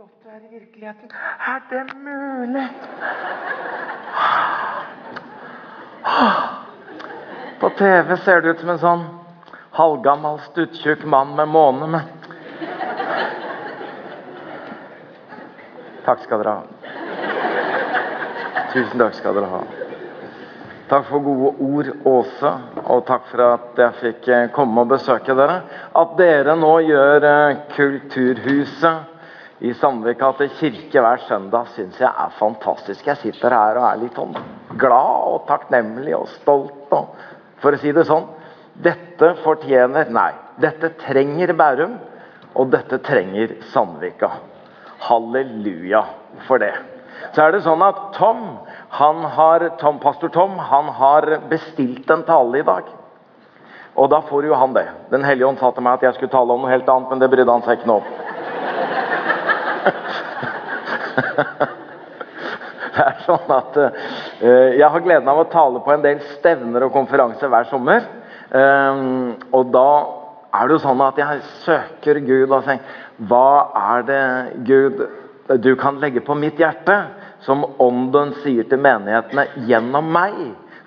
flott er i virkeligheten. Er det mulig? På TV ser det ut som en sånn halvgammal, stuttjukk mann med måne. Men Takk skal dere ha. Tusen takk skal dere ha. Takk for gode ord, Åse, og takk for at jeg fikk eh, komme og besøke dere. At dere nå gjør eh, Kulturhuset i Sandvika til kirke hver søndag, syns jeg er fantastisk. Jeg sitter her og er litt sånn glad og takknemlig og stolt. Og, for å si det sånn Dette fortjener Nei, dette trenger Bærum, og dette trenger Sandvika. Halleluja for det. Så er det sånn at Tom, han har, Tom, pastor Tom han har bestilt en tale i dag. Og da får jo han det. Den hellige ånd sa til meg at jeg skulle tale om noe helt annet, men det brydde han seg ikke noe om. Det er sånn at uh, Jeg har gleden av å tale på en del stevner og konferanser hver sommer. Um, og da er det jo sånn at jeg søker Gud og tenker Hva er det Gud du kan legge på mitt hjerte, som Ånden sier til menighetene gjennom meg,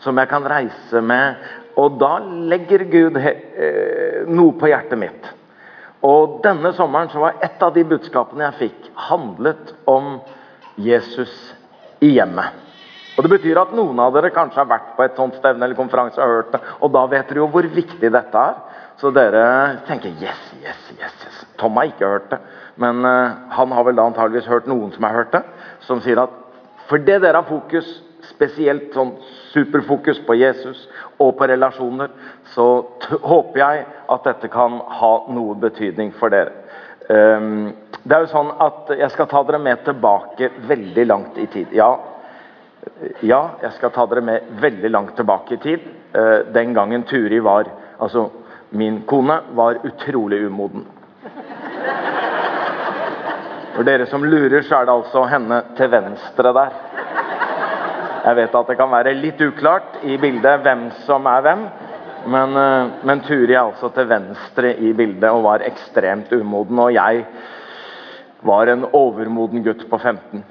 som jeg kan reise med. Og da legger Gud eh, noe på hjertet mitt. Og denne sommeren så var et av de budskapene jeg fikk, handlet om Jesus i hjemmet. Og Det betyr at noen av dere kanskje har vært på et sånt stevne eller konferanse og hørt det, og da vet dere jo hvor viktig dette er. Så dere tenker yes, yes, yes. yes. Tom har ikke hørt det. Men uh, han har vel da antageligvis hørt noen som har hørt det, som sier at fordi dere har fokus, spesielt sånn superfokus på Jesus og på relasjoner, så håper jeg at dette kan ha noe betydning for dere. Um, det er jo sånn at Jeg skal ta dere med tilbake veldig langt i tid. Ja, ja jeg skal ta dere med veldig langt tilbake i tid. Uh, den gangen Turi var Altså, min kone var utrolig umoden. For dere som lurer, så er det altså henne til venstre der. Jeg vet at det kan være litt uklart i bildet hvem som er hvem. Men, eh, men Turi er altså til venstre i bildet og var ekstremt umoden. Og jeg var en overmoden gutt på 15.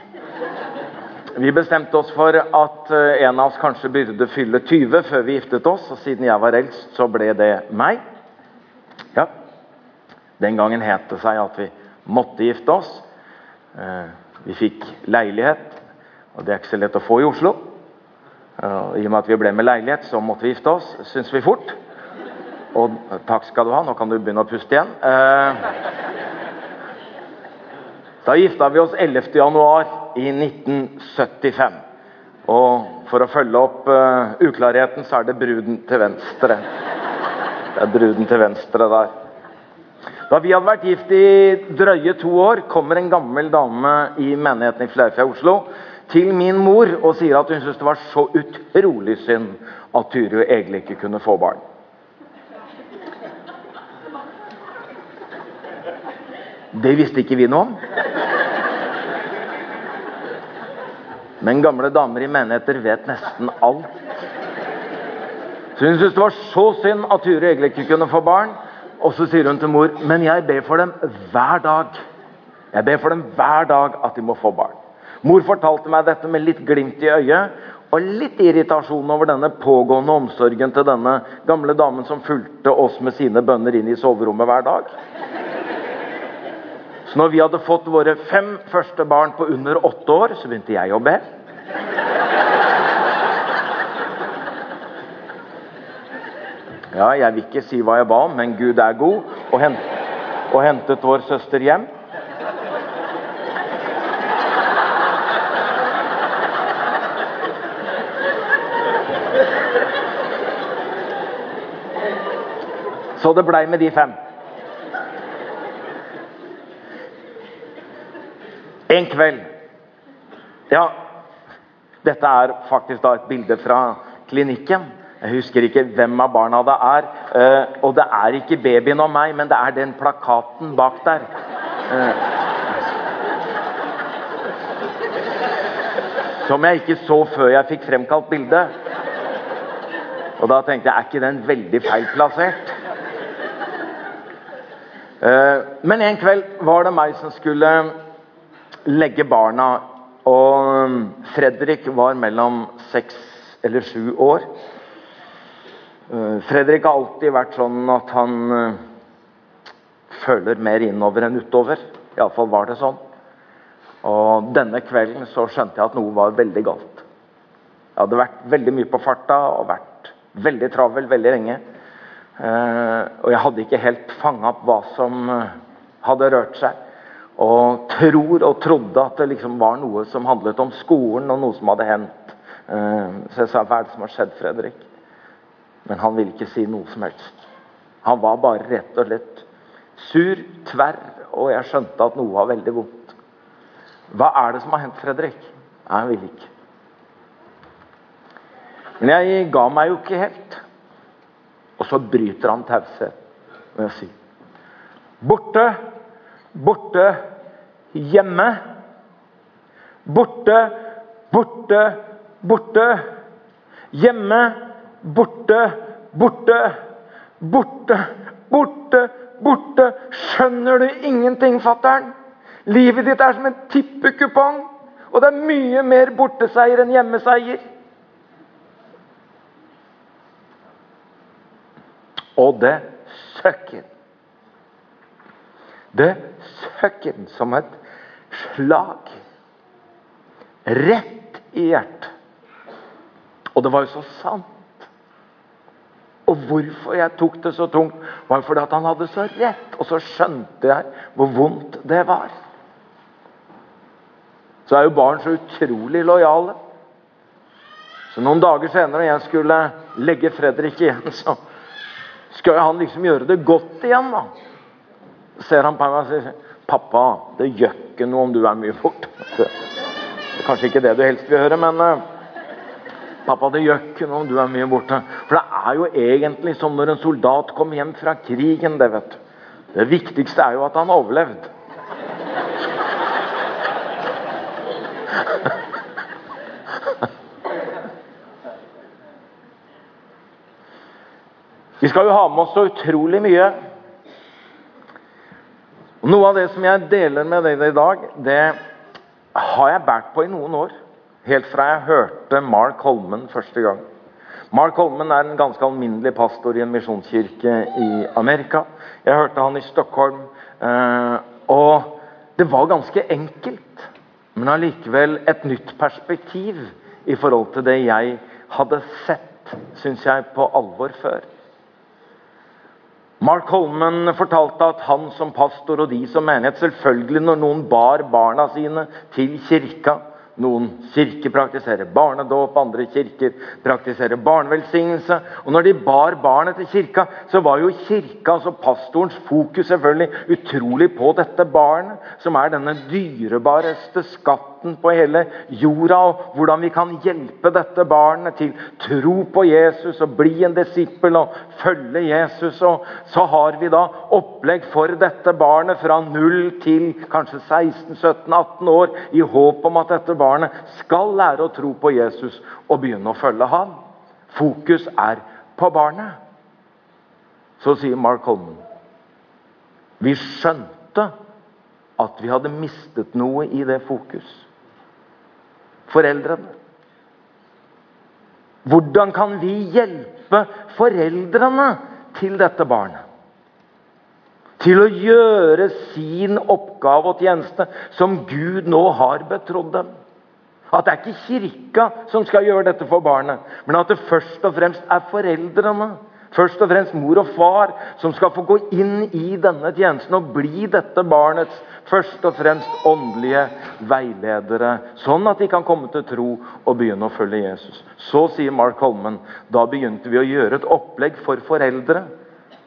Vi bestemte oss for at eh, en av oss kanskje burde fylle 20 før vi giftet oss. Og siden jeg var eldst, så ble det meg. Ja. Den gangen het det seg at vi måtte gifte oss. Eh, vi fikk leilighet, og det er ikke så lett å få i Oslo. Og I og med at vi ble med leilighet, så måtte vi gifte oss, syns vi fort. Og takk skal du ha, nå kan du begynne å puste igjen. Eh, da gifta vi oss 11. januar i 1975. Og for å følge opp uh, uklarheten, så er det bruden til venstre. Det er bruden til venstre der. Da vi hadde vært gift i drøye to år, kommer en gammel dame i menigheten i Fleifjell Oslo til min mor og sier at hun syntes det var så utrolig synd at Turu egentlig ikke kunne få barn. Det visste ikke vi noe om. Men gamle damer i menigheter vet nesten alt. Så hun syntes det var så synd at Turu egentlig ikke kunne få barn. Og så sier hun til mor men jeg ber for dem hver dag. Jeg ber for dem hver dag at de må få barn. Mor fortalte meg dette med litt glimt i øyet og litt irritasjon over denne pågående omsorgen til denne gamle damen som fulgte oss med sine bønner inn i soverommet hver dag. Så når vi hadde fått våre fem første barn på under åtte år, så begynte jeg å be. Ja, jeg vil ikke si hva jeg ba om, men Gud er god, og, hentet vår søster hjem. Så det blei med de fem. En kveld Ja, dette er faktisk da et bilde fra klinikken. Jeg husker ikke hvem av barna det er. Uh, og det er ikke babyen og meg, men det er den plakaten bak der. Uh, som jeg ikke så før jeg fikk fremkalt bildet. Og da tenkte jeg er ikke den veldig feil plassert? Uh, men en kveld var det meg som skulle legge barna. Og Fredrik var mellom seks eller sju år. Eh, Fredrik har alltid vært sånn at han eh, føler mer innover enn utover. Iallfall var det sånn. Og denne kvelden så skjønte jeg at noe var veldig galt. Jeg hadde vært veldig mye på farta og vært veldig travel veldig lenge. Eh, og jeg hadde ikke helt fanga opp hva som hadde rørt seg. Og tror og trodde at det liksom var noe som handlet om skolen, og noe som hadde hendt. Så jeg sa hva er det som har skjedd, Fredrik? Men han ville ikke si noe som helst. Han var bare rett og slett sur, tverr, og jeg skjønte at noe var veldig vondt. Hva er det som har hendt, Fredrik? Nei, han ville ikke. Men jeg ga meg jo ikke helt. Så bryter han taushet med å si Borte, borte, hjemme. Borte, borte, borte. Hjemme, Borte, borte, borte, borte, borte. Skjønner du ingenting, fatter'n? Livet ditt er som en tippekupong, og det er mye mer borteseier enn hjemmeseier. Og det søkker. Det søkker som et slag rett i hjertet. Og det var jo så sant. Og hvorfor jeg tok det så tungt, var fordi at han hadde så rett. Og så skjønte jeg hvor vondt det var. Så er jo barn så utrolig lojale. Så Noen dager senere, når jeg skulle legge Fredrik igjen, så skal han liksom gjøre det godt igjen. da. ser han på meg og sier 'Pappa, det gjør ikke noe om du er mye borte'. Det er kanskje ikke det du helst vil høre, men eh, Pappa, det gjør ikke noe om du er mye borte. For det er jo egentlig som når en soldat kommer hjem fra krigen. Det vet du. Det viktigste er jo at han har Vi skal jo ha med oss så utrolig mye. Noe av det som jeg deler med dere i dag, det har jeg båret på i noen år. Helt fra jeg hørte Mark Holmen første gang. Mark Holmen er en ganske alminnelig pastor i en misjonskirke i Amerika. Jeg hørte han i Stockholm. Eh, og det var ganske enkelt, men allikevel et nytt perspektiv i forhold til det jeg hadde sett, syns jeg, på alvor før. Mark Holmen fortalte at han som pastor og de som menighet Selvfølgelig når noen bar barna sine til kirka, noen kirker praktiserer barnedåp, andre kirker praktiserer barnevelsignelse. Og når de bar barnet til kirka, så var jo kirka, altså pastorens fokus selvfølgelig utrolig på dette barnet, som er denne dyrebareste skatten på hele jorda, og hvordan vi kan hjelpe dette barnet til tro på Jesus og bli en disippel og følge Jesus. Og så har vi da opplegg for dette barnet fra 0 til kanskje 16-17-18 år, i håp om at dette barnet skal lære å tro på Jesus og begynne å følge ham. Fokus er på barnet. Så sier Mark Holmen Vi skjønte at vi hadde mistet noe i det fokus. Foreldrene. Hvordan kan vi hjelpe foreldrene til dette barnet? til å gjøre sin oppgave og tjeneste som Gud nå har betrodd dem. At det er ikke kirka som skal gjøre dette for barnet, men at det først og fremst er foreldrene. Først og fremst mor og far som skal få gå inn i denne tjenesten og bli dette barnets først og fremst åndelige veiledere, sånn at de kan komme til tro og begynne å følge Jesus. Så sier Mark Holmen da begynte vi å gjøre et opplegg for foreldre,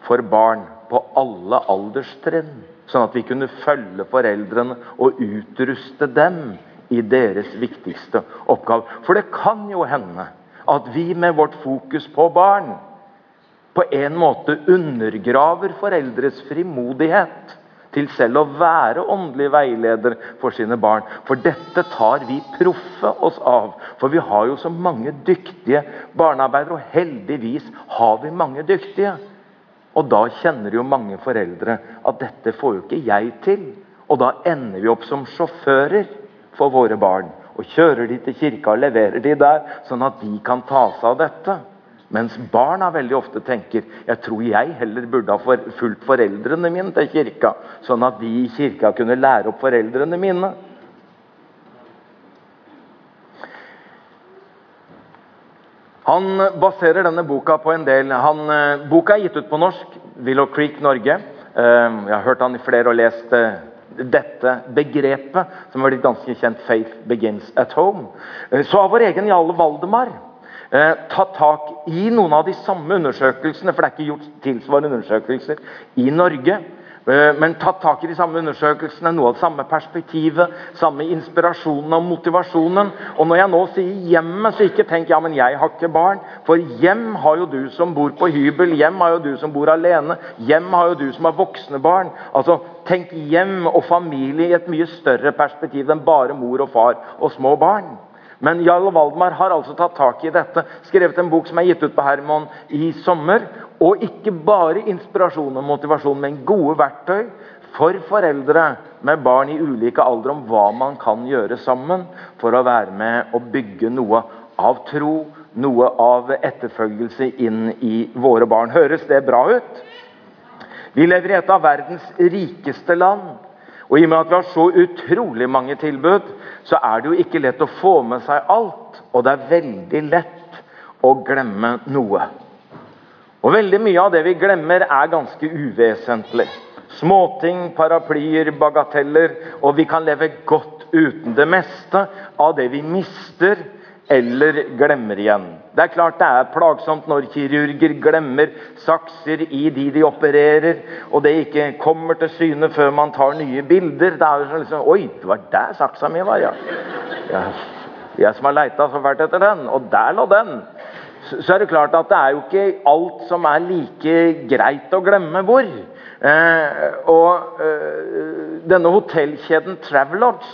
for barn, på alle alderstrinn. Sånn at vi kunne følge foreldrene og utruste dem i deres viktigste oppgave. For det kan jo hende at vi med vårt fokus på barn på en måte undergraver foreldres frimodighet til selv å være åndelig veileder for sine barn. For dette tar vi proffe oss av. For vi har jo så mange dyktige barnearbeidere, og heldigvis har vi mange dyktige. Og da kjenner jo mange foreldre at dette får jo ikke jeg til. Og da ender vi opp som sjåfører for våre barn. Og kjører de til kirka og leverer de der, sånn at de kan ta seg av dette. Mens barna veldig ofte tenker jeg tror jeg heller burde ha fulgt foreldrene mine til kirka, sånn at de i kirka kunne lære opp foreldrene mine. Han baserer denne boka på en del han, eh, Boka er gitt ut på norsk. Willow Creek Norge. Eh, jeg har hørt han i flere og lest eh, dette begrepet, som har blitt ganske kjent, 'Faith begins at home'. Så har vår egen Jarle Valdemar tatt tak i noen av de samme undersøkelsene, for det er ikke gjort tilsvarende undersøkelser i Norge. Eh, men tatt tak i de samme undersøkelsene, noe av det samme perspektivet, samme inspirasjonen og motivasjonen. Og når jeg nå sier hjemmet, så ikke tenk ja, men jeg har ikke barn. For hjem har jo du som bor på hybel, hjem har jo du som bor alene, hjem har jo du som har voksne barn. Altså, Tenk hjem og familie i et mye større perspektiv enn bare mor og far og små barn. Men Jarl Valdemar har altså tatt tak i dette, skrevet en bok som er gitt ut på Hermon i sommer. Og ikke bare inspirasjon og motivasjon, men gode verktøy for foreldre med barn i ulike alder om hva man kan gjøre sammen for å være med og bygge noe av tro, noe av etterfølgelse inn i våre barn. Høres det bra ut? Vi lever i et av verdens rikeste land. Og i og med at vi har så utrolig mange tilbud, så er det jo ikke lett å få med seg alt. Og det er veldig lett å glemme noe. Og veldig mye av det vi glemmer, er ganske uvesentlig. Småting, paraplyer, bagateller. Og vi kan leve godt uten det meste av det vi mister eller glemmer igjen. Det er klart det er plagsomt når kirurger glemmer sakser i de de opererer, og det ikke kommer til syne før man tar nye bilder. Det er jo liksom Oi, det var der saksa mi var, ja. Jeg, Jeg som har leita så fælt etter den, og der lå den så er det klart at det er jo ikke alt som er like greit å glemme hvor. Eh, og eh, denne hotellkjeden Travelodge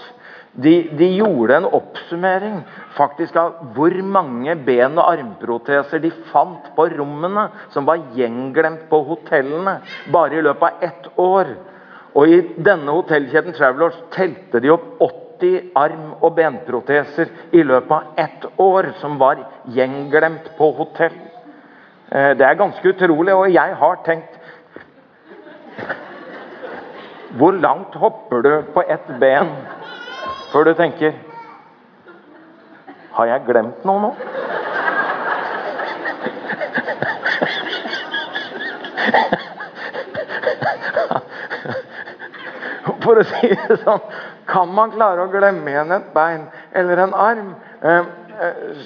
de, de, gjorde en oppsummering faktisk av hvor mange ben- og armproteser de fant på rommene som var gjenglemt på hotellene, bare i løpet av ett år. Og I denne hotellkjeden Travelodge telte de opp 80 80 arm- og benproteser i løpet av ett år som var gjenglemt på hotell. Eh, det er ganske utrolig, og jeg har tenkt Hvor langt hopper du på ett ben før du tenker Har jeg glemt noe nå? For å si det sånn kan man klare å glemme igjen et bein eller en arm, eh,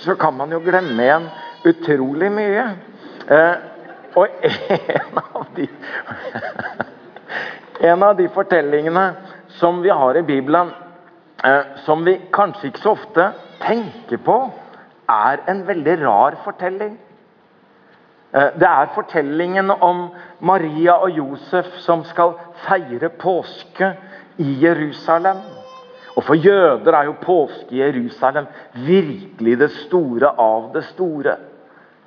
så kan man jo glemme igjen utrolig mye. Eh, og en av de En av de fortellingene som vi har i Bibelen, som vi kanskje ikke så ofte tenker på, er en veldig rar fortelling. Det er fortellingen om Maria og Josef som skal feire påske i Jerusalem. Og For jøder er jo påske i Jerusalem virkelig det store av det store.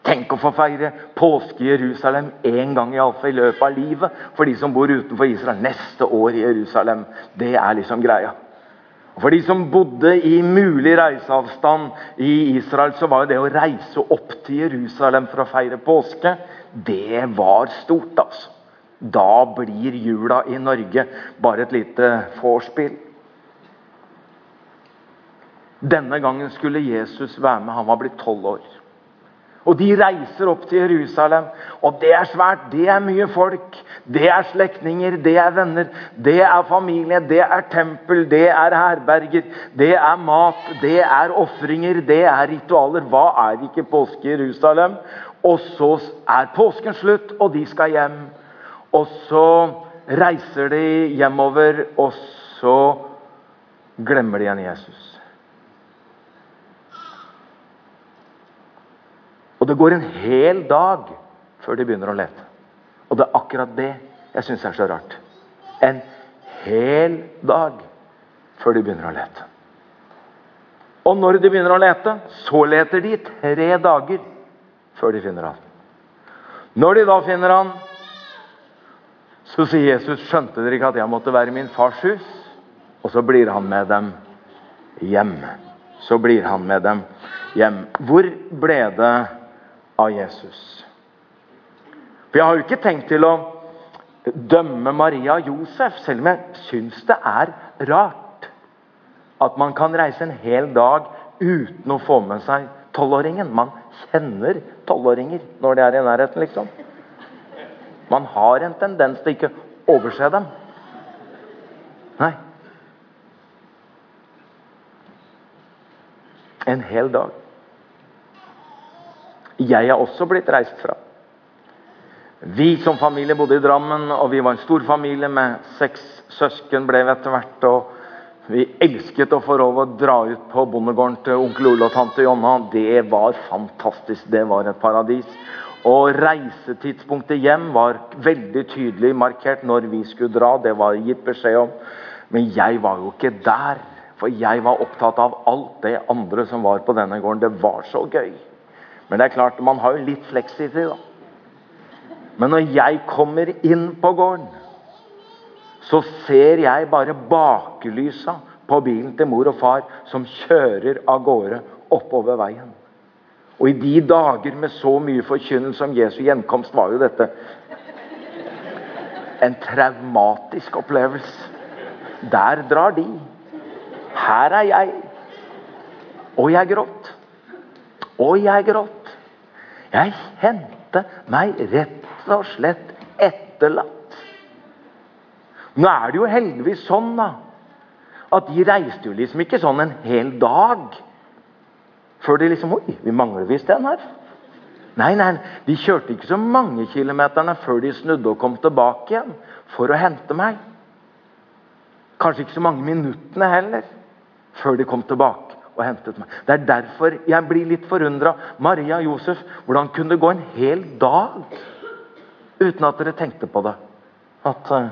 Tenk å få feire påske i Jerusalem én gang i, i løpet av livet. For de som bor utenfor Israel neste år i Jerusalem. Det er liksom greia. Og For de som bodde i mulig reiseavstand i Israel, så var jo det å reise opp til Jerusalem for å feire påske, det var stort, altså. Da blir jula i Norge bare et lite vorspiel. Denne gangen skulle Jesus være med. Han var blitt tolv år. Og De reiser opp til Jerusalem, og det er svært. Det er mye folk. Det er slektninger, det er venner, det er familie, det er tempel, det er herberger, det er mat, det er ofringer, det er ritualer. Hva er ikke påske i Jerusalem? Og så er påsken slutt, og de skal hjem. Og så reiser de hjemover, og så glemmer de igjen Jesus. Og det går en hel dag før de begynner å lete. Og det er akkurat det jeg syns er så rart. En hel dag før de begynner å lete. Og når de begynner å lete, så leter de tre dager før de finner han. Når de da finner han, så sier Jesus, 'Skjønte dere ikke at jeg måtte være i min fars hus?' Og så blir han med dem hjem. Så blir han med dem hjem. Hvor ble det av Jesus? For Jeg har jo ikke tenkt til å dømme Maria og Josef, selv om jeg syns det er rart at man kan reise en hel dag uten å få med seg tolvåringen. Man kjenner tolvåringer når de er i nærheten, liksom. Man har en tendens til ikke å overse dem. Nei. En hel dag. Jeg er også blitt reist fra. Vi som familie bodde i Drammen, og vi var en stor familie med seks søsken. ble vi etter hvert, og Vi elsket å få lov å dra ut på bondegården til onkel Ole og tante Jonna. Det var fantastisk. Det var et paradis. Og reisetidspunktet hjem var veldig tydelig markert når vi skulle dra. Det var gitt beskjed om. Men jeg var jo ikke der. For jeg var opptatt av alt det andre som var på denne gården. Det var så gøy. Men det er klart, man har jo litt fleksitid, da. Men når jeg kommer inn på gården, så ser jeg bare bakelysa på bilen til mor og far som kjører av gårde oppover veien. Og i de dager med så mye forkynnelse om Jesu gjenkomst var jo dette en traumatisk opplevelse. Der drar de. Her er jeg. Og jeg gråt. Og jeg gråt. Jeg kjente meg rett og slett etterlatt. Nå er det jo heldigvis sånn da, at de reiste jo liksom ikke sånn en hel dag før de liksom Oi, vi mangler visst en her. Nei, nei, de kjørte ikke så mange kilometerne før de snudde og kom tilbake igjen for å hente meg. Kanskje ikke så mange minuttene heller før de kom tilbake og hentet meg. Det er derfor jeg blir litt forundra. Maria og Josef, hvordan kunne det gå en hel dag uten at dere tenkte på det? At uh,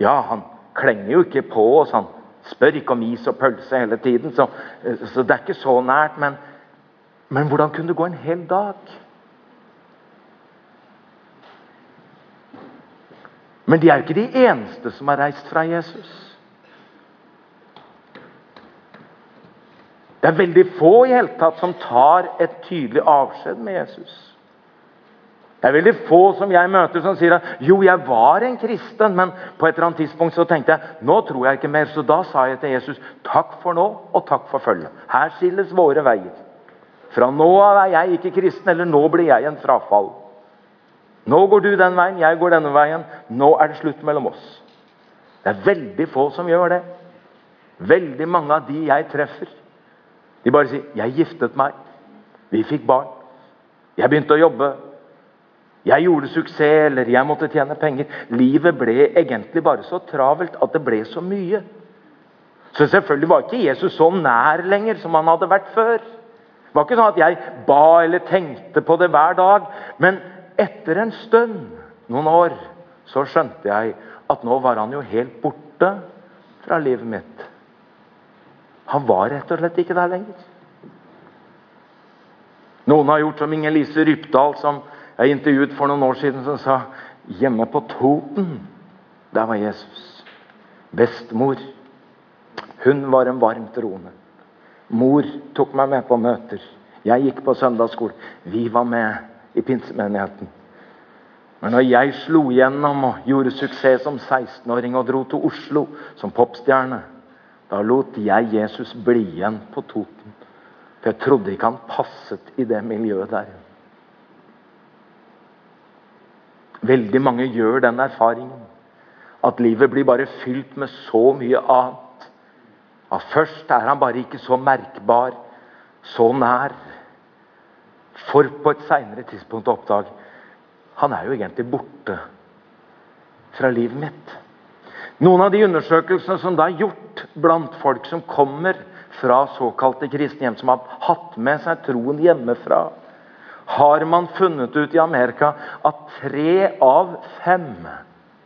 Ja, han klenger jo ikke på oss. Han spør ikke om is og pølse hele tiden. Så, så det er ikke så nært. Men, men hvordan kunne det gå en hel dag? Men de er jo ikke de eneste som har reist fra Jesus. Det er veldig få i hele tatt som tar et tydelig avskjed med Jesus. Det er veldig få som jeg møter som sier at jo, jeg var en kristen, men på et eller annet tidspunkt så tenkte jeg nå tror jeg ikke mer. Så da sa jeg til Jesus takk for nå og takk for følget. Her skilles våre veier. Fra nå av er jeg ikke kristen, eller nå blir jeg en frafall. Nå går du den veien, jeg går denne veien. Nå er det slutt mellom oss. Det er veldig få som gjør det. Veldig mange av de jeg treffer, de bare sier 'Jeg giftet meg. Vi fikk barn. Jeg begynte å jobbe. Jeg gjorde suksess, eller jeg måtte tjene penger. Livet ble egentlig bare så travelt at det ble så mye. Så selvfølgelig var ikke Jesus så nær lenger som han hadde vært før. Det var ikke sånn at jeg ba eller tenkte på det hver dag. Men etter en stund, noen år, så skjønte jeg at nå var han jo helt borte fra livet mitt. Han var rett og slett ikke der lenger. Noen har gjort som Inger-Lise Rypdal, som jeg intervjuet for noen år siden, som sa hjemme på Toten, der var Jesus. Bestemor, hun var en varm troende. Mor tok meg med på møter. Jeg gikk på søndagsskole. Vi var med i pinsemenigheten. Men når jeg slo gjennom og gjorde suksess som 16-åring og dro til Oslo som popstjerne, da lot jeg Jesus bli igjen på Toten. For jeg trodde ikke han passet i det miljøet der. Veldig mange gjør den erfaringen. At livet blir bare fylt med så mye annet. At først er han bare ikke så merkbar, så nær. For på et seinere tidspunkt å oppdage han er jo egentlig borte fra livet mitt. Noen av de undersøkelsene som da er gjort blant folk som kommer fra såkalte kristne hjem, som har hatt med seg troen hjemmefra, har man funnet ut i Amerika at tre av fem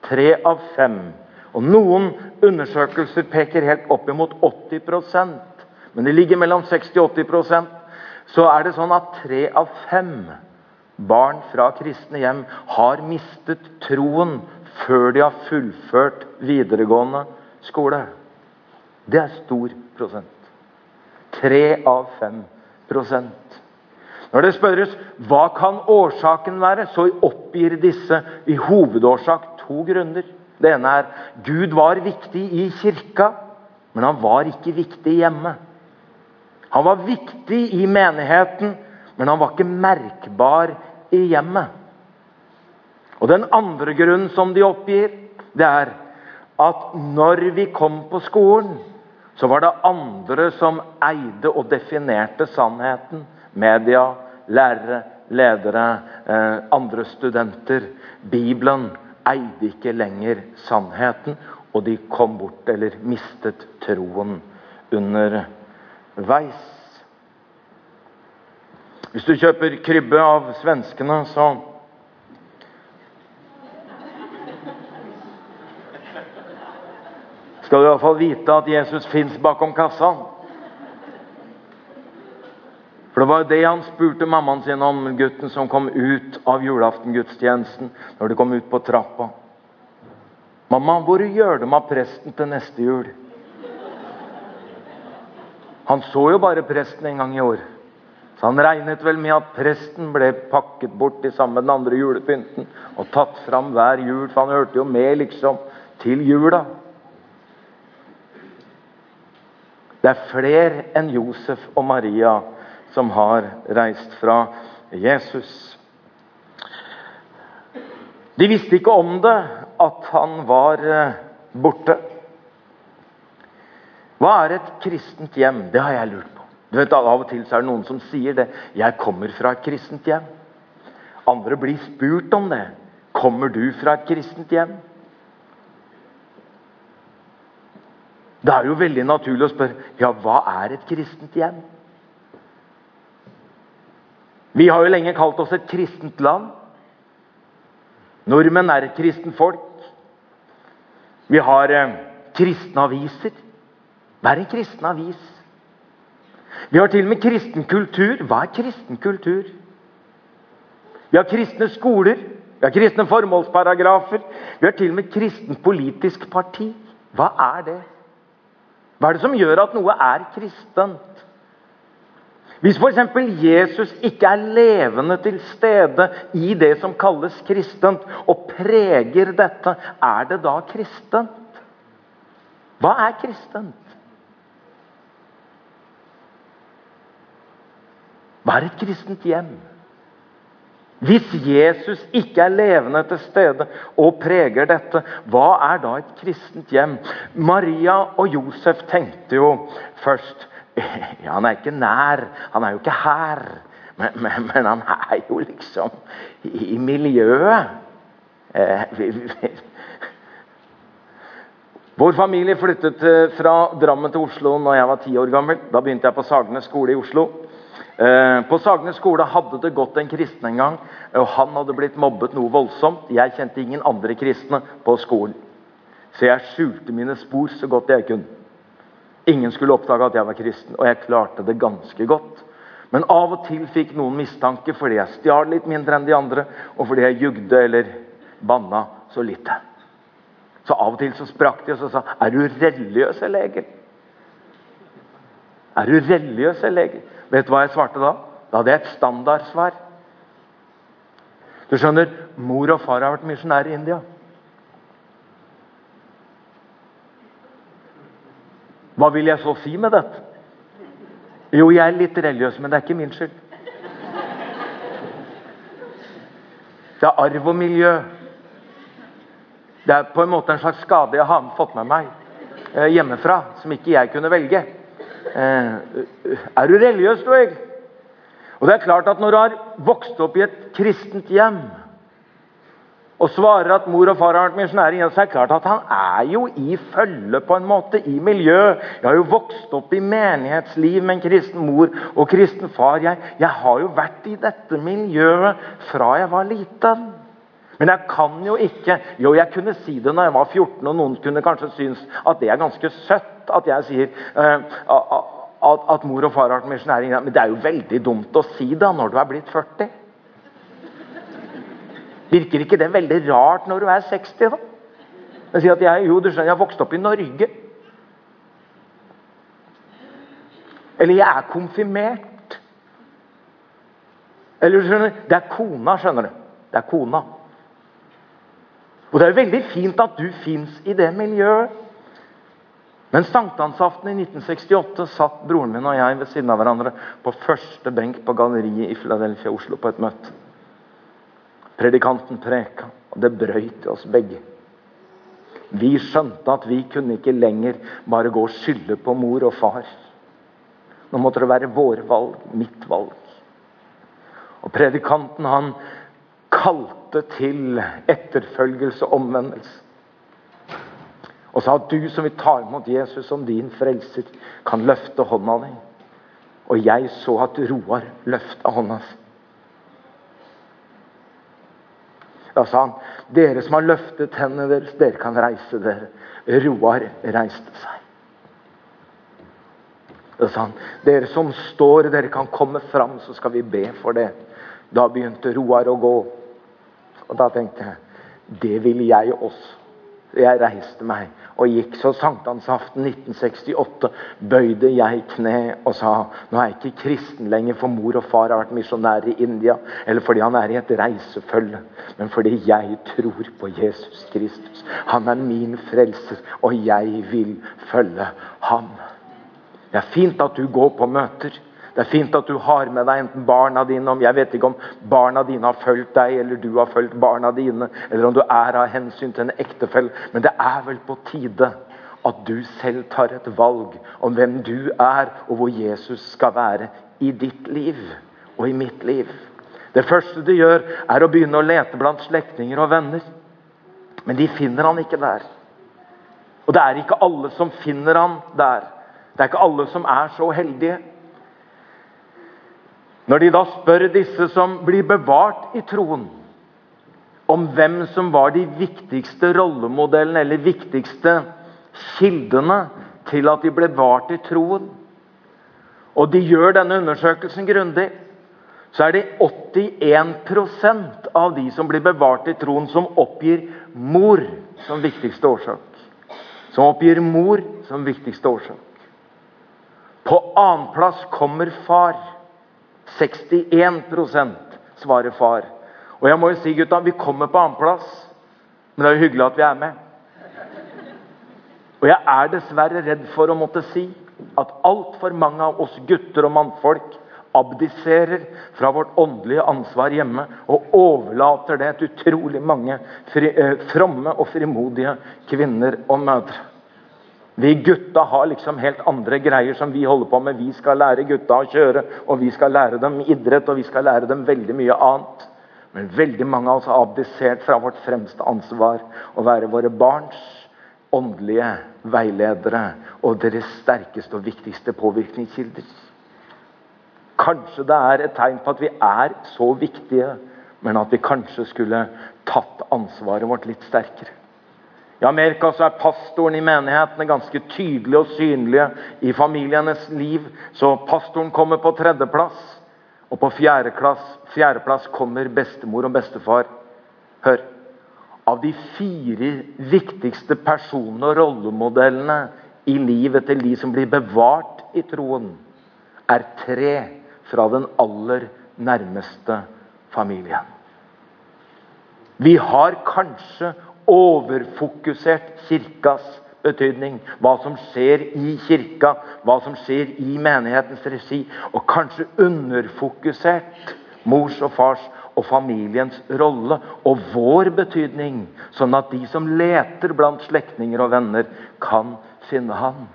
Tre av fem Og noen undersøkelser peker helt opp imot 80% men det ligger mellom 60 og 80% så er det sånn at tre av fem barn fra kristne hjem har mistet troen før de har fullført videregående skole. Det er stor prosent. Tre av fem prosent. Når det spørres hva kan årsaken være, så oppgir disse i hovedårsak to grunner. Det ene er Gud var viktig i kirka, men han var ikke viktig hjemme. Han var viktig i menigheten, men han var ikke merkbar i hjemmet. Og Den andre grunnen som de oppgir, det er at når vi kom på skolen, så var det andre som eide og definerte sannheten. Media, lærere, ledere, eh, andre studenter. Bibelen eide ikke lenger sannheten, og de kom bort eller mistet troen underveis. Hvis du kjøper krybbe av svenskene, så skal du iallfall vite at Jesus fins bakom kassa. For det var jo det han spurte mammaen sin om, gutten som kom ut av julaftengudstjenesten. Når de kom ut på trappa. 'Mamma, hvor gjør de av presten til neste jul?' Han så jo bare presten en gang i år. Så han regnet vel med at presten ble pakket bort i sammen med den andre julepynten og tatt fram hver jul, for han hørte jo med liksom til jula. Det er flere enn Josef og Maria som har reist fra Jesus. De visste ikke om det, at han var eh, borte. Hva er et kristent hjem? Det har jeg lurt på. Du vet, Av og til er det noen som sier det. 'Jeg kommer fra et kristent hjem'. Andre blir spurt om det. 'Kommer du fra et kristent hjem?' Det er jo veldig naturlig å spørre ja, hva er et kristent hjem? Vi har jo lenge kalt oss et kristent land. Nordmenn er et kristent folk. Vi har eh, kristne aviser. Hva er en kristen avis? Vi har til og med kristen kultur. Hva er kristen kultur? Vi har kristne skoler. Vi har kristne formålsparagrafer. Vi har til og med kristen politisk parti. Hva er det? Hva er det som gjør at noe er kristent? Hvis f.eks. Jesus ikke er levende til stede i det som kalles kristent, og preger dette, er det da kristent? Hva er kristent? Hva er et kristent hjem? Hvis Jesus ikke er levende til stede og preger dette, hva er da et kristent hjem? Maria og Josef tenkte jo først ja, Han er ikke nær, han er jo ikke her. Men, men, men han er jo liksom i, i miljøet. Eh, vi, vi, vår familie flyttet eh, fra Drammen til Oslo når jeg var ti år gammel. Da begynte jeg på Sagene skole i Oslo. Eh, på Sagene skole hadde det gått en kristen en gang, og han hadde blitt mobbet noe voldsomt. Jeg kjente ingen andre kristne på skolen, så jeg skjulte mine spor så godt jeg kunne. Ingen skulle oppdage at jeg var kristen, og jeg klarte det ganske godt. Men av og til fikk noen mistanke fordi jeg stjal litt mindre enn de andre, og fordi jeg jugde eller banna så lite. Så av og til så sprakk de og så sa 'Er du religiøs eller Egil?' Er du religiøs eller Egil? Vet du hva jeg svarte da? Da hadde jeg et standardsvar. Du skjønner, Mor og far har vært misjonærer i India. Hva vil jeg så si med dette? Jo, jeg er litt religiøs, men det er ikke min skyld. Det er arv og miljø. Det er på en måte en slags skade jeg har fått med meg eh, hjemmefra, som ikke jeg kunne velge. Eh, er du religiøs, du, egentlig? Og det er klart at Når du har vokst opp i et kristent hjem og svarer at mor og far har vært misjonærer, så er det klart at han er jo i følge, på en måte, i miljø. Jeg har jo vokst opp i menighetsliv med en kristen mor og kristen far. Jeg, jeg har jo vært i dette miljøet fra jeg var liten. Men jeg kan jo ikke Jo, jeg kunne si det når jeg var 14, og noen kunne kanskje synes at det er ganske søtt at jeg sier uh, at, at, mor og far har vært misjonærer. Men det er jo veldig dumt å si det når du er blitt 40. Virker ikke det veldig rart når du er 60? da? Jeg sier at jeg, jo, du skjønner, jeg har vokst opp i Norge. Eller jeg er konfirmert. Eller skjønner Det er kona, skjønner du. Det er kona. Og det er veldig fint at du fins i det miljøet. Men sankthansaften i 1968 satt broren min og jeg ved siden av hverandre på første benk på galleriet i Philadelphia, Oslo, på et møte. Predikanten preka, og det brøyt i oss begge. Vi skjønte at vi kunne ikke lenger bare gå og skylde på mor og far. Nå måtte det være våre valg, mitt valg. Og predikanten han kalte til etterfølgelse og omvendelse og sa at du som vil ta imot Jesus som din frelser, kan løfte hånda di. Og jeg så at Roar løfta hånda si. Da sa han, dere som har løftet hendene deres, dere kan reise dere. Roar reiste seg. Da sa han, dere som står, dere kan komme fram, så skal vi be for det. Da begynte Roar å gå. Og da tenkte jeg, det vil jeg også. Jeg reiste meg og gikk. Så sankthansaften 1968 bøyde jeg kne og sa nå er jeg ikke kristen lenger, for mor og far har vært misjonærer i India, eller fordi han er i et reisefølge, men fordi jeg tror på Jesus Kristus. Han er min frelser, og jeg vil følge ham. Det er fint at du går på møter. Det er fint at du har med deg enten barna dine om Jeg vet ikke om barna dine har fulgt deg, eller du har fulgt barna dine, eller om du er av hensyn til en ektefelle. Men det er vel på tide at du selv tar et valg om hvem du er, og hvor Jesus skal være i ditt liv og i mitt liv. Det første du gjør, er å begynne å lete blant slektninger og venner. Men de finner han ikke der. Og det er ikke alle som finner han der. Det er ikke alle som er så heldige. Når de da spør disse som blir bevart i troen, om hvem som var de viktigste rollemodellene eller viktigste kildene til at de ble bevart i troen, og de gjør denne undersøkelsen grundig, så er det 81% av de som blir bevart i troen, som oppgir mor som viktigste årsak. Som oppgir mor som viktigste årsak. På annenplass kommer far. 61% svarer far. Og jeg må jo si, gutta, vi kommer på annenplass, men det er jo hyggelig at vi er med. Og jeg er dessverre redd for å måtte si at altfor mange av oss gutter og mannfolk abdiserer fra vårt åndelige ansvar hjemme og overlater det til utrolig mange fri, eh, fromme og frimodige kvinner og mødre. Vi gutta har liksom helt andre greier som vi holder på med. Vi skal lære gutta å kjøre, og vi skal lære dem idrett, og vi skal lære dem veldig mye annet. Men veldig mange av oss har abdisert fra vårt fremste ansvar å være våre barns åndelige veiledere og deres sterkeste og viktigste påvirkningskilder. Kanskje det er et tegn på at vi er så viktige, men at vi kanskje skulle tatt ansvaret vårt litt sterkere. I Amerika så er pastoren i menighetene ganske tydelige og synlige i familienes liv. Så pastoren kommer på tredjeplass. Og på fjerdeplass, fjerdeplass kommer bestemor og bestefar. Hør. Av de fire viktigste personene og rollemodellene i livet til de som blir bevart i troen, er tre fra den aller nærmeste familien. Vi har kanskje overfokusert kirkas betydning. Hva som skjer i kirka, hva som skjer i menighetens regi. Og kanskje underfokusert mors og fars og familiens rolle og vår betydning. Sånn at de som leter blant slektninger og venner, kan finne ham.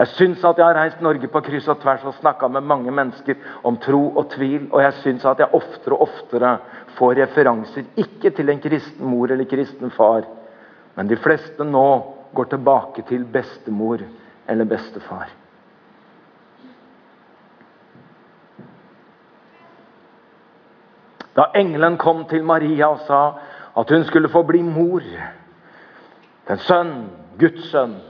Jeg syns at jeg har reist Norge på kryss og tvers og snakka med mange mennesker om tro og tvil. Og jeg syns at jeg oftere og oftere får referanser ikke til en kristen mor eller kristen far, men de fleste nå går tilbake til bestemor eller bestefar. Da engelen kom til Maria og sa at hun skulle få bli mor, en sønn, Guds sønn,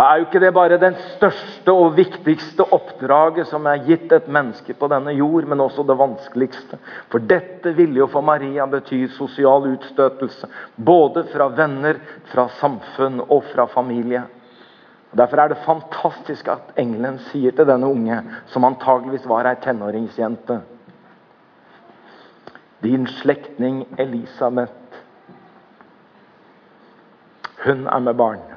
Da er jo ikke det bare den største og viktigste oppdraget som er gitt et menneske på denne jord, men også det vanskeligste. For dette ville jo for Maria bety sosial utstøtelse. Både fra venner, fra samfunn og fra familie. Derfor er det fantastisk at engelen sier til denne unge, som antageligvis var ei tenåringsjente Din slektning Elisabeth, hun er med barn.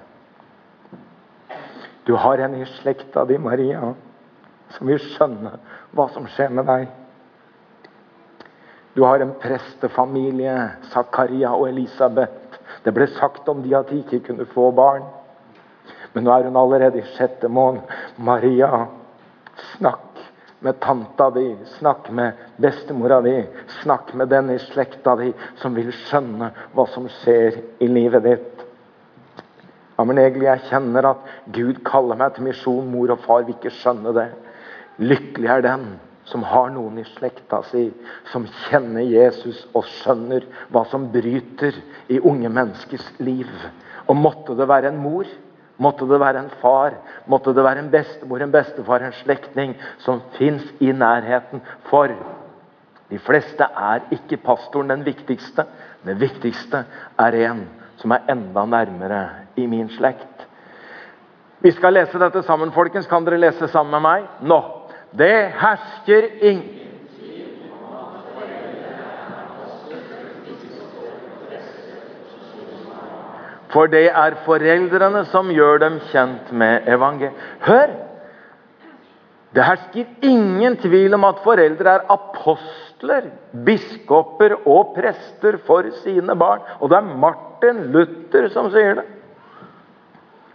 Du har en i slekta di, Maria, som vil skjønne hva som skjer med deg. Du har en prestefamilie, Zakaria og Elisabeth. Det ble sagt om de at de ikke kunne få barn. Men nå er hun allerede i sjette måned. Maria, snakk med tanta di, snakk med bestemora di, snakk med den i slekta di som vil skjønne hva som skjer i livet ditt. Ja, men jeg kjenner at Gud kaller meg til misjon. Mor og far vil ikke skjønne det. Lykkelig er den som har noen i slekta si som kjenner Jesus og skjønner hva som bryter i unge menneskers liv. Og måtte det være en mor, måtte det være en far, måtte det være en bestemor, en bestefar, en slektning som fins i nærheten. For de fleste er ikke pastoren den viktigste. Den viktigste er en som er enda nærmere i min slekt. Vi skal lese dette sammen, folkens. Kan dere lese sammen med meg? Nå. Det hersker ingen For det er foreldrene som gjør dem kjent med evangeliet. Hør! Det hersker ingen tvil om at foreldre er apostler, biskoper og prester for sine barn. Og det er Martin Luther som sier det.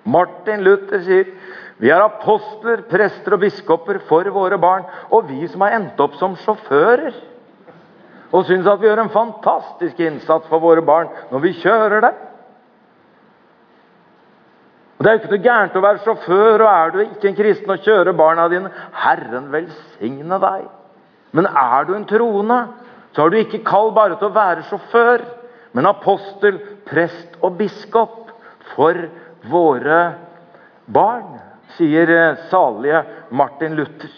Martin Luther sier vi er apostler, prester og biskoper for våre barn. Og vi som har endt opp som sjåfører og syns at vi gjør en fantastisk innsats for våre barn når vi kjører dem. Og Det er jo ikke noe gærent å være sjåfør, og er du ikke en kristen og kjører barna dine Herren velsigne deg. Men er du en troende, så har du ikke kall bare til å være sjåfør, men apostel, prest og biskop for våre barn, sier eh, salige Martin Luther.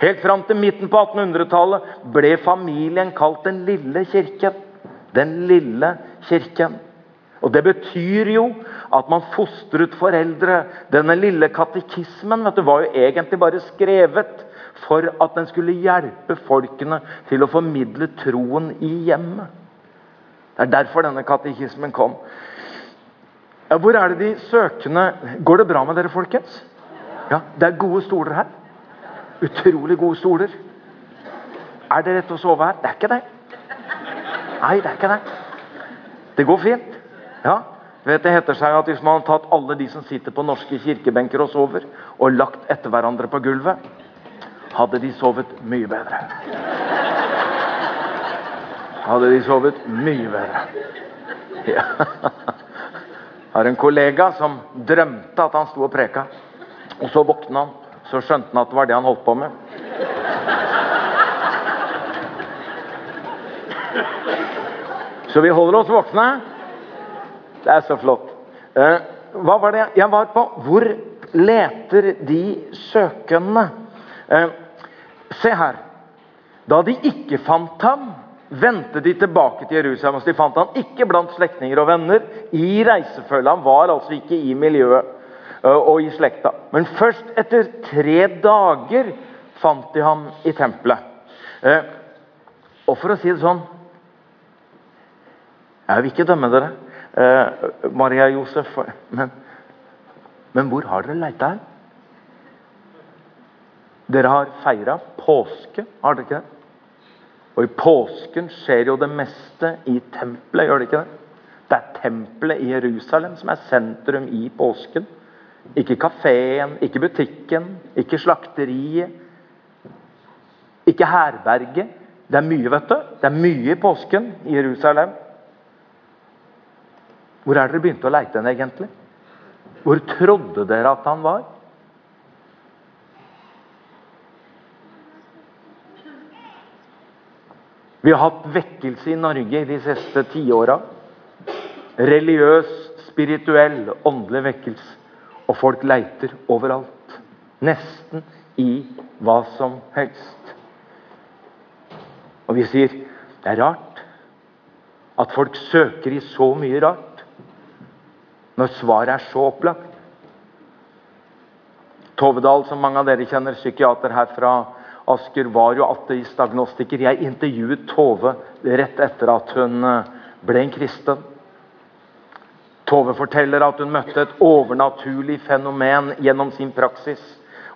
Helt fram til midten på 1800-tallet ble familien kalt Den lille kirken. Den lille kirken. Og Det betyr jo at man fostret foreldre. Denne lille katekismen vet du, var jo egentlig bare skrevet for at den skulle hjelpe folkene til å formidle troen i hjemmet. Det er derfor denne katekismen kom. Ja, hvor er det de søkende Går det bra med dere, folkens? Ja, Det er gode stoler her. Utrolig gode stoler. Er det rett å sove her? Det er ikke det. Nei, det er ikke det. Det går fint. Ja, vet Det heter seg at hvis man har tatt alle de som sitter på norske kirkebenker og sover, og lagt etter hverandre på gulvet, hadde de sovet mye bedre. Hadde de sovet mye bedre. Ja har en kollega som drømte at han sto og preka. Og så våkna han. Så skjønte han at det var det han holdt på med. Så vi holder oss våkne. Det er så flott. Eh, hva var det jeg var på? Hvor leter de søkende? Eh, se her. Da de ikke fant ham vendte de tilbake til Jerusalem. og De fant ham ikke blant slektninger og venner. I reisefølget. Han var altså ikke i miljøet og i slekta. Men først etter tre dager fant de ham i tempelet. Og for å si det sånn Jeg vil ikke dømme dere, Maria Josef, men, men hvor har dere leita her? Dere har feira påske, har dere ikke det? Og i påsken skjer jo det meste i tempelet, gjør det ikke det? Det er tempelet i Jerusalem som er sentrum i påsken. Ikke kafeen, ikke butikken, ikke slakteriet. Ikke herberget. Det er mye, vet du. Det er mye i påsken i Jerusalem. Hvor er dere begynte å leite hen, egentlig? Hvor trodde dere at han var? Vi har hatt vekkelse i Norge de siste tiåra. Religiøs, spirituell, åndelig vekkelse. Og folk leiter overalt. Nesten i hva som helst. Og vi sier det er rart at folk søker i så mye rart når svaret er så opplagt. Tovedal, som mange av dere kjenner, psykiater her fra Asker, var jo ateist-agnostiker. Jeg intervjuet Tove rett etter at hun eh, ble en kristen. Tove forteller at hun møtte et overnaturlig fenomen gjennom sin praksis.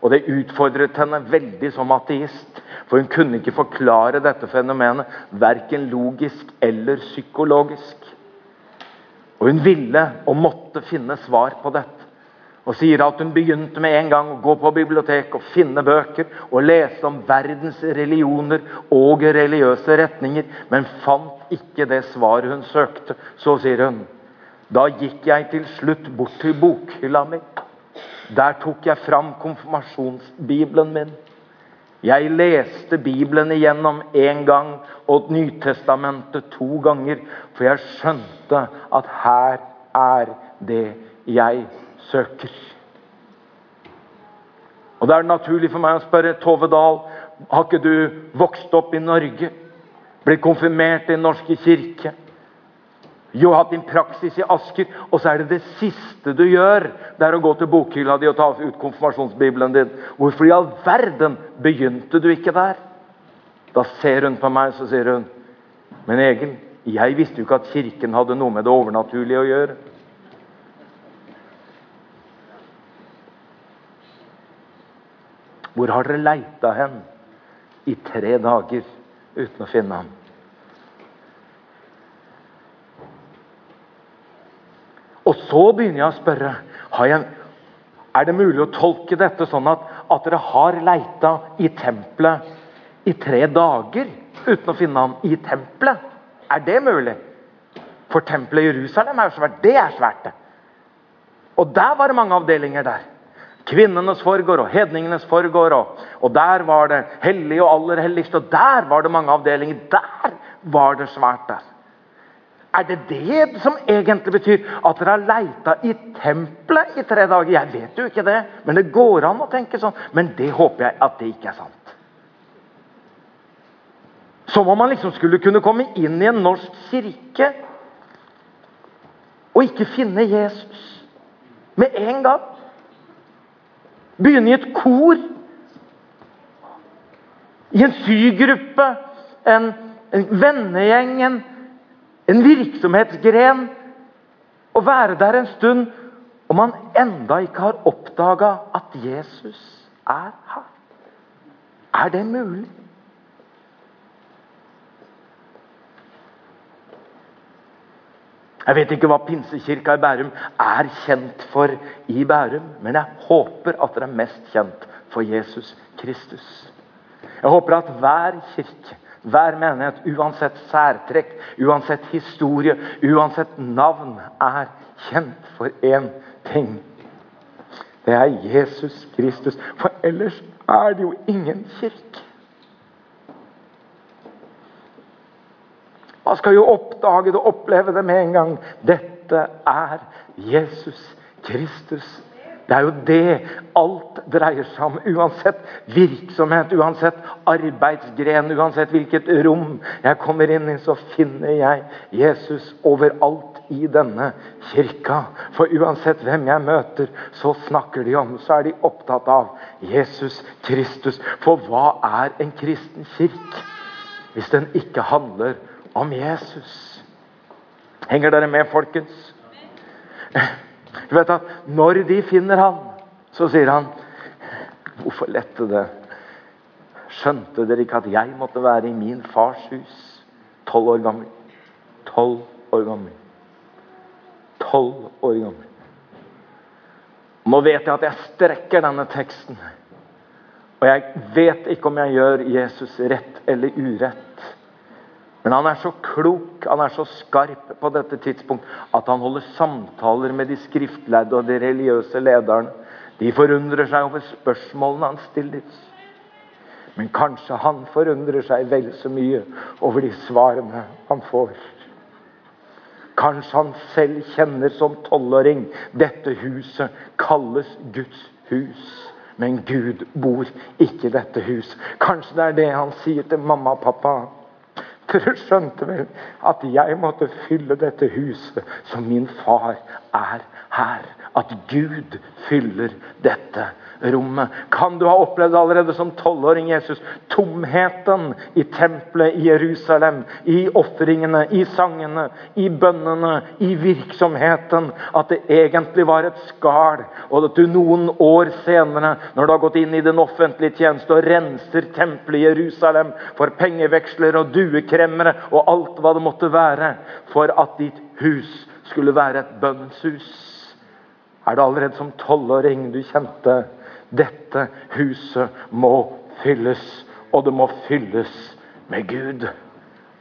Og det utfordret henne veldig som ateist. For hun kunne ikke forklare dette fenomenet verken logisk eller psykologisk. Og hun ville og måtte finne svar på dette og sier at hun begynte med en gang å gå på bibliotek og finne bøker og lese om verdens religioner og religiøse retninger, men fant ikke det svaret hun søkte. Så sier hun da gikk jeg til slutt bort til bokhylla mi. Der tok jeg fram konfirmasjonsbibelen min. Jeg leste Bibelen igjennom én gang og Nytestamentet to ganger, for jeg skjønte at her er det jeg søker. Og Det er naturlig for meg å spørre Tove Dahl har ikke du vokst opp i Norge, blitt konfirmert i Den norske kirke, jo hatt din praksis i Asker, og så er det det siste du gjør, det er å gå til bokhylla di og ta ut konfirmasjonsbibelen din. Hvorfor i all verden begynte du ikke der? Da ser hun på meg så sier hun, men Egil, jeg visste jo ikke at Kirken hadde noe med det overnaturlige å gjøre. Hvor har dere leita hen i tre dager uten å finne ham? Og så begynner jeg å spørre jeg, Er det mulig å tolke dette sånn at, at dere har leita i tempelet i tre dager uten å finne ham i tempelet? Er det mulig? For tempelet i Jerusalem er jo svært. Det er svært, det. Og der var det mange avdelinger der. Kvinnenes forgård og hedningenes forgård. Og, og der var det hellig og aller helligst. Og der var det mange avdelinger. Der var det svært der. Er det det som egentlig betyr at dere har leita i tempelet i tre dager? Jeg vet jo ikke det, men det går an å tenke sånn. Men det håper jeg at det ikke er sant. Som om man liksom skulle kunne komme inn i en norsk kirke og ikke finne Jesus med en gang. Begynne i et kor. I en sygruppe, en, en vennegjeng, en, en virksomhetsgren. Å være der en stund og man enda ikke har oppdaga at Jesus er her. Er det mulig? Jeg vet ikke hva Pinsekirka i Bærum er kjent for i Bærum, men jeg håper at dere er mest kjent for Jesus Kristus. Jeg håper at hver kirke, hver menighet, uansett særtrekk, uansett historie, uansett navn, er kjent for én ting. Det er Jesus Kristus. For ellers er det jo ingen kirke. Man skal jo oppdage det og oppleve det med en gang. Dette er Jesus Kristus. Det er jo det alt dreier seg om. Uansett virksomhet, uansett arbeidsgren, uansett hvilket rom jeg kommer inn i, så finner jeg Jesus overalt i denne kirka. For uansett hvem jeg møter, så snakker de om, så er de opptatt av Jesus Kristus. For hva er en kristen kirke hvis den ikke handler om om Jesus. Henger dere med, folkens? Du vet at Når de finner han, så sier han Hvorfor lette det? Skjønte dere ikke at jeg måtte være i min fars hus? Tolv år gammel. Tolv år gammel. Tolv år gammel. Nå vet jeg at jeg strekker denne teksten. Og jeg vet ikke om jeg gjør Jesus rett eller urett. Men han er så klok, han er så skarp på dette tidspunkt at han holder samtaler med de skriftlærde og de religiøse lederne. De forundrer seg over spørsmålene han stiller. Men kanskje han forundrer seg vel så mye over de svarene han får. Kanskje han selv kjenner som tolvåring dette huset kalles Guds hus. Men Gud bor ikke i dette hus. Kanskje det er det han sier til mamma og pappa. Dere skjønte vel at jeg måtte fylle dette huset som min far er her. At Gud fyller dette huset rommet. Kan du ha opplevd allerede som tolvåring Jesus tomheten i tempelet i Jerusalem, i ofringene, i sangene, i bønnene, i virksomheten? At det egentlig var et skall, og at du noen år senere, når du har gått inn i den offentlige tjeneste og renser tempelet i Jerusalem for pengeveksler og duekremmere og alt hva det måtte være, for at ditt hus skulle være et bønnens hus. Er det allerede som tolvåring du kjente dette huset må fylles, og det må fylles med Gud.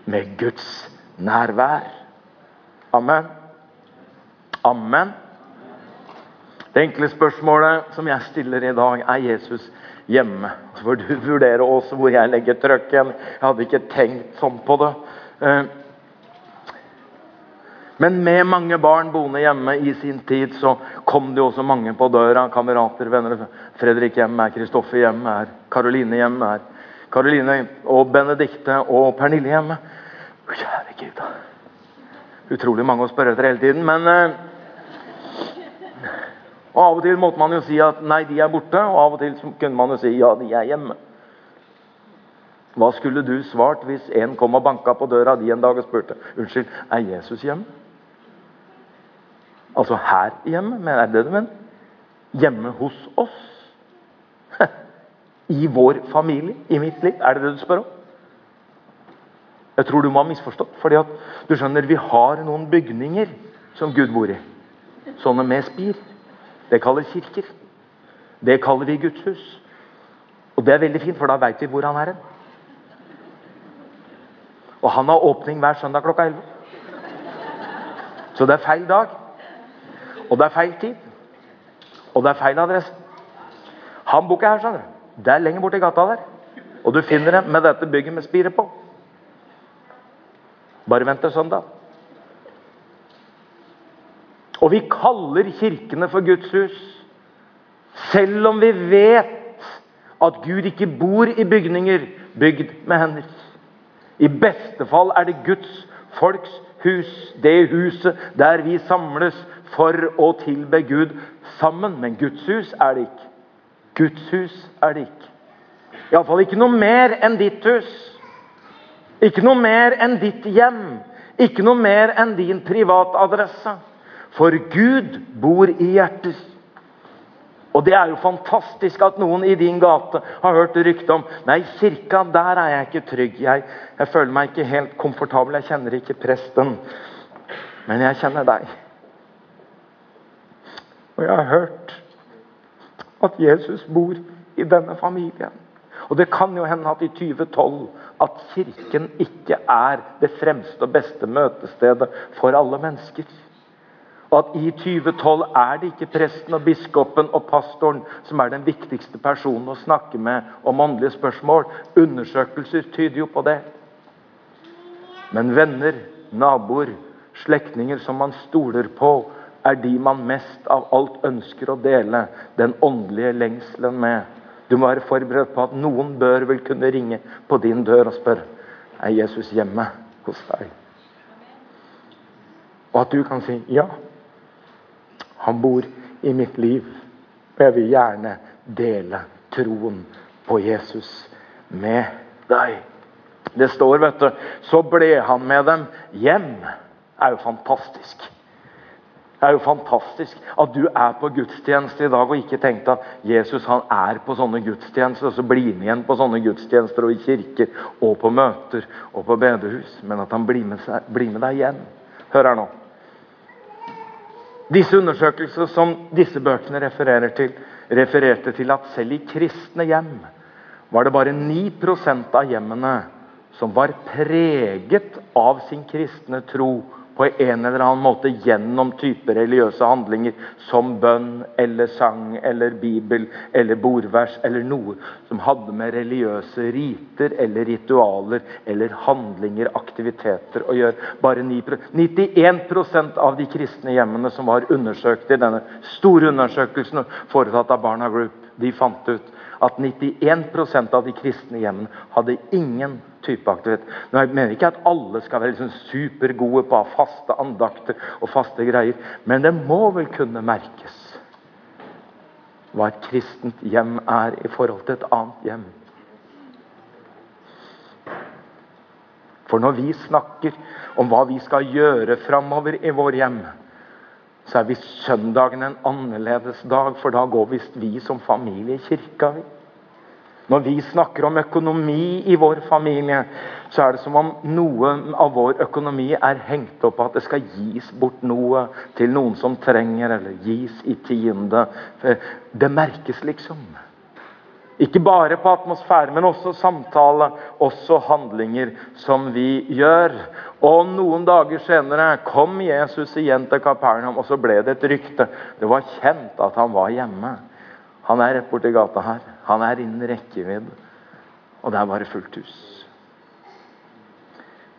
Med Guds nærvær. Amen. Amen. Det enkle spørsmålet som jeg stiller i dag, er Jesus hjemme? Så får du vurdere også hvor jeg legger trøkken. Jeg hadde ikke tenkt sånn på det. Men med mange barn boende hjemme i sin tid, så kom det jo også mange på døra. Kamerater, venner. Fredrik hjemme er, Kristoffer hjemme er, Karoline hjemme er. Karoline og Benedikte og Pernille hjemme. Kjære Gud. Utrolig mange å spørre etter hele tiden. Men eh, og Av og til måtte man jo si at nei, de er borte, og av og til kunne man jo si ja, de er hjemme. Hva skulle du svart hvis en kom og banka på døra di en dag og spurte unnskyld, er Jesus hjemme? Altså her hjemme, men er det det du mener? Hjemme hos oss? I vår familie? I mitt liv? Er det det du spør om? Jeg tror du må ha misforstått. fordi at du skjønner, Vi har noen bygninger som Gud bor i. Sånne med spir. Det kalles kirker. Det kaller vi Guds hus. Og det er veldig fint, for da veit vi hvor han er hen. Og han har åpning hver søndag klokka 11. Så det er feil dag. Og det er feil tid. Og det er feil adresse. Han bor ikke her, skjønner du. Det er lenger borti gata der. Og du finner det med dette bygget med spire på. Bare vent til søndag. Og vi kaller kirkene for Guds hus. Selv om vi vet at Gud ikke bor i bygninger bygd med hender. I beste fall er det Guds folks hus, det huset der vi samles for å tilbe Gud sammen. Men Guds hus er det ikke. Guds hus er det ikke. Iallfall ikke noe mer enn ditt hus. Ikke noe mer enn ditt hjem. Ikke noe mer enn din privatadresse. For Gud bor i hjerter. Og det er jo fantastisk at noen i din gate har hørt rykte om Nei, kirka, der er jeg ikke trygg. Jeg, jeg føler meg ikke helt komfortabel. Jeg kjenner ikke presten. Men jeg kjenner deg. Og jeg har hørt at Jesus bor i denne familien. Og Det kan jo hende at i 2012 at Kirken ikke er det fremste og beste møtestedet for alle mennesker. Og at i 2012 er det ikke presten og biskopen og pastoren som er den viktigste personen å snakke med om åndelige spørsmål. Undersøkelser tyder jo på det. Men venner, naboer, slektninger som man stoler på, er de man mest av alt ønsker å dele den åndelige lengselen med. Du må være forberedt på at noen bør vel kunne ringe på din dør og spørre er Jesus hjemme hos deg. Og at du kan si ja, han bor i mitt liv. Og jeg vil gjerne dele troen på Jesus med deg. Det står, vet du, så ble han med dem hjem. Det er jo fantastisk. Det er jo fantastisk at du er på gudstjeneste i dag og ikke tenkte at Jesus han er på sånne gudstjenester, og så blir han igjen på sånne gudstjenester og i kirker og på møter og på bedehus. Men at han blir med, seg, blir med deg igjen. Hør her nå. Disse undersøkelser som disse bøkene refererer til, refererte til at selv i kristne hjem var det bare 9% av hjemmene som var preget av sin kristne tro på en eller annen måte gjennom type religiøse handlinger som bønn eller sang eller bibel eller bordvers eller noe som hadde med religiøse riter eller ritualer eller handlinger, aktiviteter å gjøre. Bare 9 91% av de kristne hjemmene som var undersøkt i denne store undersøkelsen foretatt av Barna Group, de fant ut at 91% av de kristne hjemmene hadde ingen type aktivitet. Nå jeg mener ikke at alle skal være liksom supergode på faste andakter og faste greier, men det må vel kunne merkes hva et kristent hjem er i forhold til et annet hjem. For når vi snakker om hva vi skal gjøre framover i vår hjem, så er visst søndagen en annerledes dag, for da går visst vi som familie i kirka. vi. Når vi snakker om økonomi i vår familie, så er det som om noe av vår økonomi er hengt opp på at det skal gis bort noe til noen som trenger, eller gis i tiende. Det merkes liksom. Ikke bare på atmosfære, men også samtale, også handlinger som vi gjør. Og Noen dager senere kom Jesus igjen til Kapernaum, og så ble det et rykte. Det var kjent at han var hjemme. Han er rett borti gata her. Han er innen rekkevidde. Og der var det fullt hus.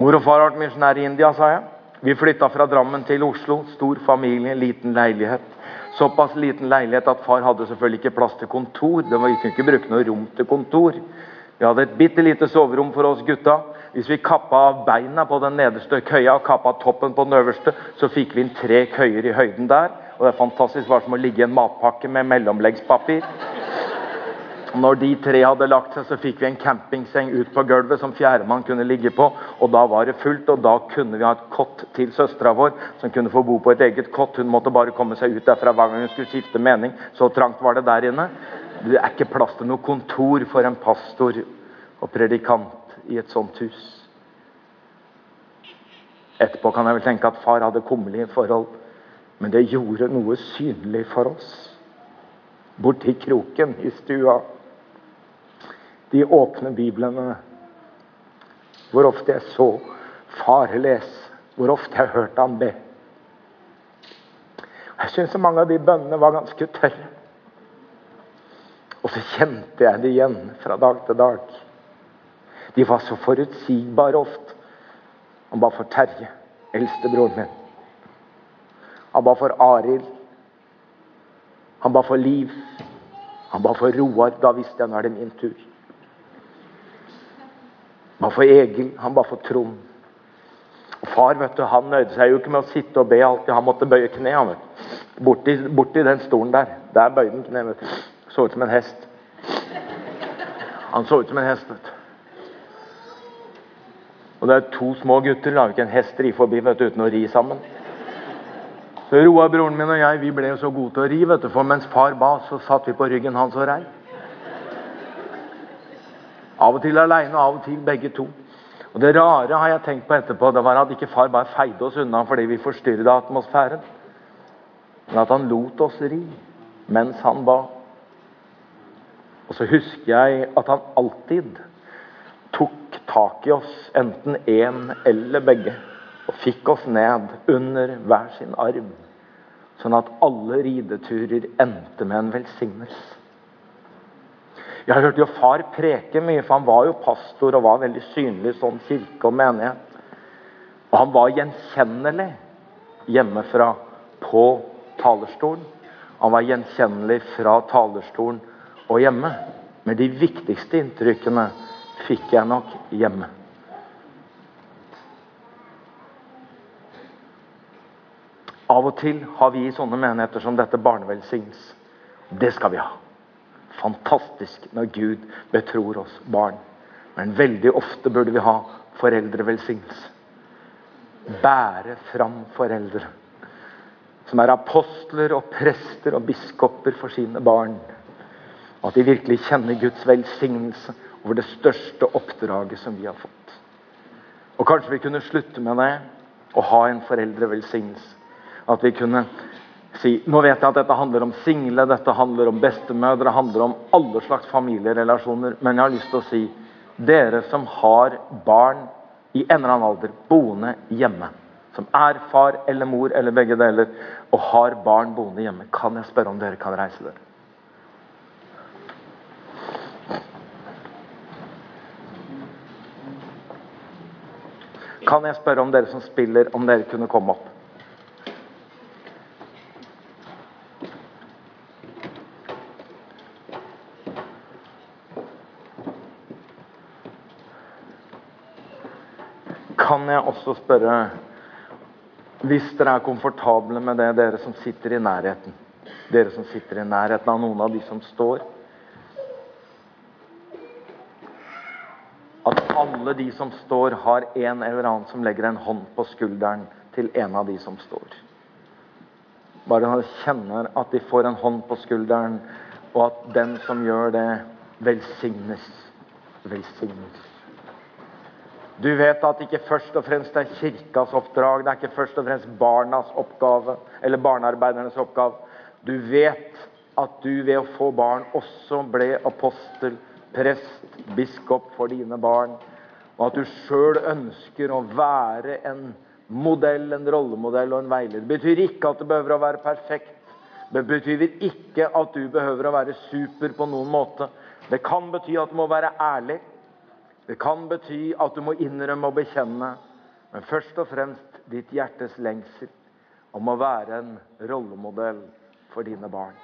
Mor og far har vært misjonær i India, sa jeg. Vi flytta fra Drammen til Oslo. Stor familie, liten leilighet. Såpass liten leilighet at far hadde selvfølgelig ikke plass til kontor. Det var, vi kunne ikke bruke noe rom til kontor. Vi hadde et bitte lite soverom for oss gutta. Hvis vi kappa av beina på den nederste køya og kappa toppen på den øverste, så fikk vi inn tre køyer i høyden der. Og det er fantastisk. Det var som å ligge i en matpakke med mellomleggspapir. Når de tre hadde lagt seg, så fikk vi en campingseng ut på gulvet som fjerdemann kunne ligge på. og Da var det fullt, og da kunne vi ha et kott til søstera vår, som kunne få bo på et eget kott. Hun måtte bare komme seg ut derfra hver gang hun skulle skifte mening. Så trangt var det der inne. Det er ikke plass til noe kontor for en pastor og predikant i et sånt hus. Etterpå kan jeg vel tenke at far hadde kummerlige forhold, men det gjorde noe synlig for oss. Borti kroken i stua de åpne biblene. Hvor ofte jeg så far lese, hvor ofte jeg hørte han be. Jeg syns mange av de bønnene var ganske tørre. Og så kjente jeg det igjen fra dag til dag. De var så forutsigbare ofte. Han ba for Terje, eldstebroren min. Han ba for Arild. Han ba for Liv. Han ba for Roar. Da visste jeg nå er det min tur. Han ba for Egil, han ba for Trond. Og Far vet du, han nøyde seg jo ikke med å sitte og be alltid. Han måtte bøye kne. han. Borti, borti den stolen der. Der bøyde han kne. vet du. Så ut som en hest. Han så ut som en hest. vet du. Og det er to små gutter. La ikke en hest ri forbi vet du, uten å ri sammen. Så Roar, broren min og jeg vi ble jo så gode til å ri, vet du, for mens far ba, så satt vi på ryggen hans og rei. Av og til aleine, av og til begge to. Og Det rare har jeg tenkt på etterpå, det var at ikke far bare feide oss unna fordi vi forstyrret atmosfæren, men at han lot oss ri mens han ba. Og så husker jeg at han alltid tok tak i oss, enten én eller begge, og fikk oss ned under hver sin arm, sånn at alle rideturer endte med en velsignelse. Jeg hørte jo far preke mye, for han var jo pastor og var veldig synlig sånn kirke og menighet. Og han var gjenkjennelig hjemmefra på talerstolen. Han var gjenkjennelig fra talerstolen og hjemme. Men de viktigste inntrykkene fikk jeg nok hjemme. Av og til har vi i sånne menigheter som dette barnevelsignelse. Det skal vi ha fantastisk når Gud betror oss barn. Men veldig ofte burde vi ha foreldrevelsignelse. Bære fram foreldre som er apostler og prester og biskoper for sine barn. Og at de virkelig kjenner Guds velsignelse over det største oppdraget som vi har fått. Og Kanskje vi kunne slutte med det og ha en foreldrevelsignelse. At vi kunne si Nå vet jeg at dette handler om single, dette handler om bestemødre, det handler om alle slags familierelasjoner. Men jeg har lyst til å si dere som har barn i en eller annen alder boende hjemme, som er far eller mor eller begge deler, og har barn boende hjemme, kan jeg spørre om dere kan reise dere? Kan jeg spørre om dere som spiller, om dere kunne komme opp? Kan jeg også spørre hvis dere er komfortable med det, dere som sitter i nærheten. Dere som sitter i nærheten av noen av de som står. At alle de som står, har en eller annen som legger en hånd på skulderen til en av de som står. Bare han kjenner at de får en hånd på skulderen, og at den som gjør det, velsignes. Velsignes. Du vet at det ikke først og fremst er kirkas oppdrag, det er ikke først og fremst barnas oppgave, eller barnearbeidernes oppgave. Du vet at du ved å få barn også ble apostel, prest, biskop for dine barn. Og at du sjøl ønsker å være en modell, en rollemodell og en veileder. Det betyr ikke at du behøver å være perfekt. Det betyr ikke at du behøver å være super på noen måte. Det kan bety at du må være ærlig. Det kan bety at du må innrømme og bekjenne, men først og fremst ditt hjertes lengsel om å være en rollemodell for dine barn.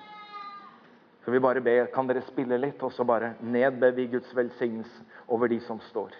Så vi bare be? Kan dere spille litt, og så bare nedbe vi Guds velsignelse over de som står.